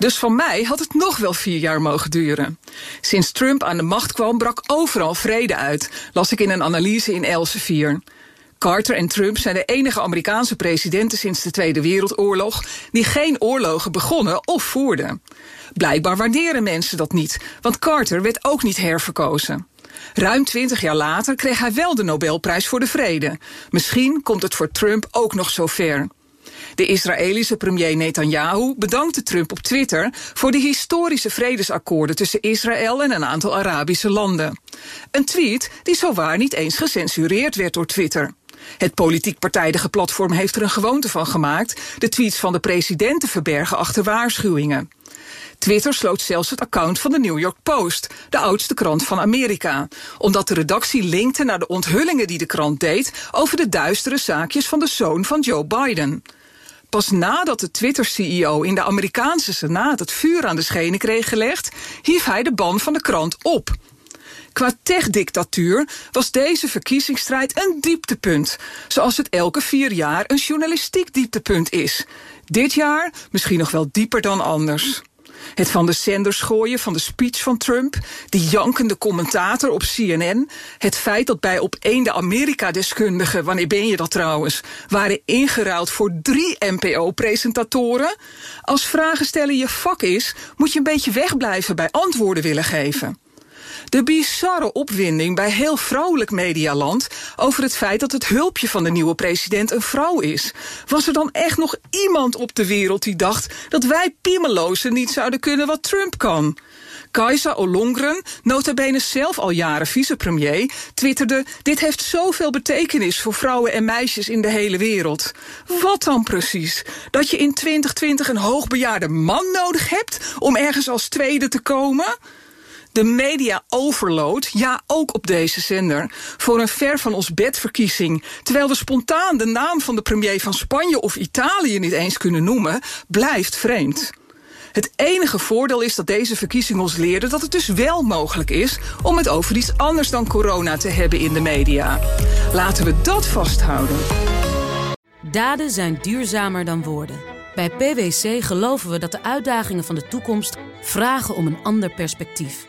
Dus van mij had het nog wel vier jaar mogen duren. Sinds Trump aan de macht kwam, brak overal vrede uit, las ik in een analyse in Elsevier. Carter en Trump zijn de enige Amerikaanse presidenten sinds de Tweede Wereldoorlog die geen oorlogen begonnen of voerden. Blijkbaar waarderen mensen dat niet, want Carter werd ook niet herverkozen. Ruim twintig jaar later kreeg hij wel de Nobelprijs voor de Vrede. Misschien komt het voor Trump ook nog zover. De Israëlische premier Netanyahu bedankte Trump op Twitter voor de historische vredesakkoorden tussen Israël en een aantal Arabische landen. Een tweet die zowaar niet eens gecensureerd werd door Twitter. Het politiek partijdige platform heeft er een gewoonte van gemaakt de tweets van de president te verbergen achter waarschuwingen. Twitter sloot zelfs het account van de New York Post, de oudste krant van Amerika, omdat de redactie linkte naar de onthullingen die de krant deed over de duistere zaakjes van de zoon van Joe Biden. Pas nadat de Twitter-CEO in de Amerikaanse Senaat het vuur aan de schenen kreeg gelegd, hief hij de ban van de krant op. Qua tech-dictatuur was deze verkiezingsstrijd een dieptepunt, zoals het elke vier jaar een journalistiek dieptepunt is. Dit jaar misschien nog wel dieper dan anders. Het van de zenders gooien van de speech van Trump, de jankende commentator op CNN, het feit dat bij op de Amerika-deskundigen, wanneer ben je dat trouwens, waren ingeruild voor drie NPO-presentatoren. Als vragen stellen je vak is, moet je een beetje wegblijven bij antwoorden willen geven. De bizarre opwinding bij heel vrouwelijk medialand over het feit dat het hulpje van de nieuwe president een vrouw is. Was er dan echt nog iemand op de wereld die dacht dat wij piemelozen niet zouden kunnen wat Trump kan? Kajsa Ollongren, nota bene zelf al jaren vicepremier, twitterde... dit heeft zoveel betekenis voor vrouwen en meisjes in de hele wereld. Wat dan precies? Dat je in 2020 een hoogbejaarde man nodig hebt om ergens als tweede te komen? De media overload, ja ook op deze zender, voor een ver van ons bedverkiezing, terwijl we spontaan de naam van de premier van Spanje of Italië niet eens kunnen noemen, blijft vreemd. Het enige voordeel is dat deze verkiezing ons leerde dat het dus wel mogelijk is om het over iets anders dan corona te hebben in de media. Laten we dat vasthouden. Daden zijn duurzamer dan woorden. Bij PwC geloven we dat de uitdagingen van de toekomst vragen om een ander perspectief.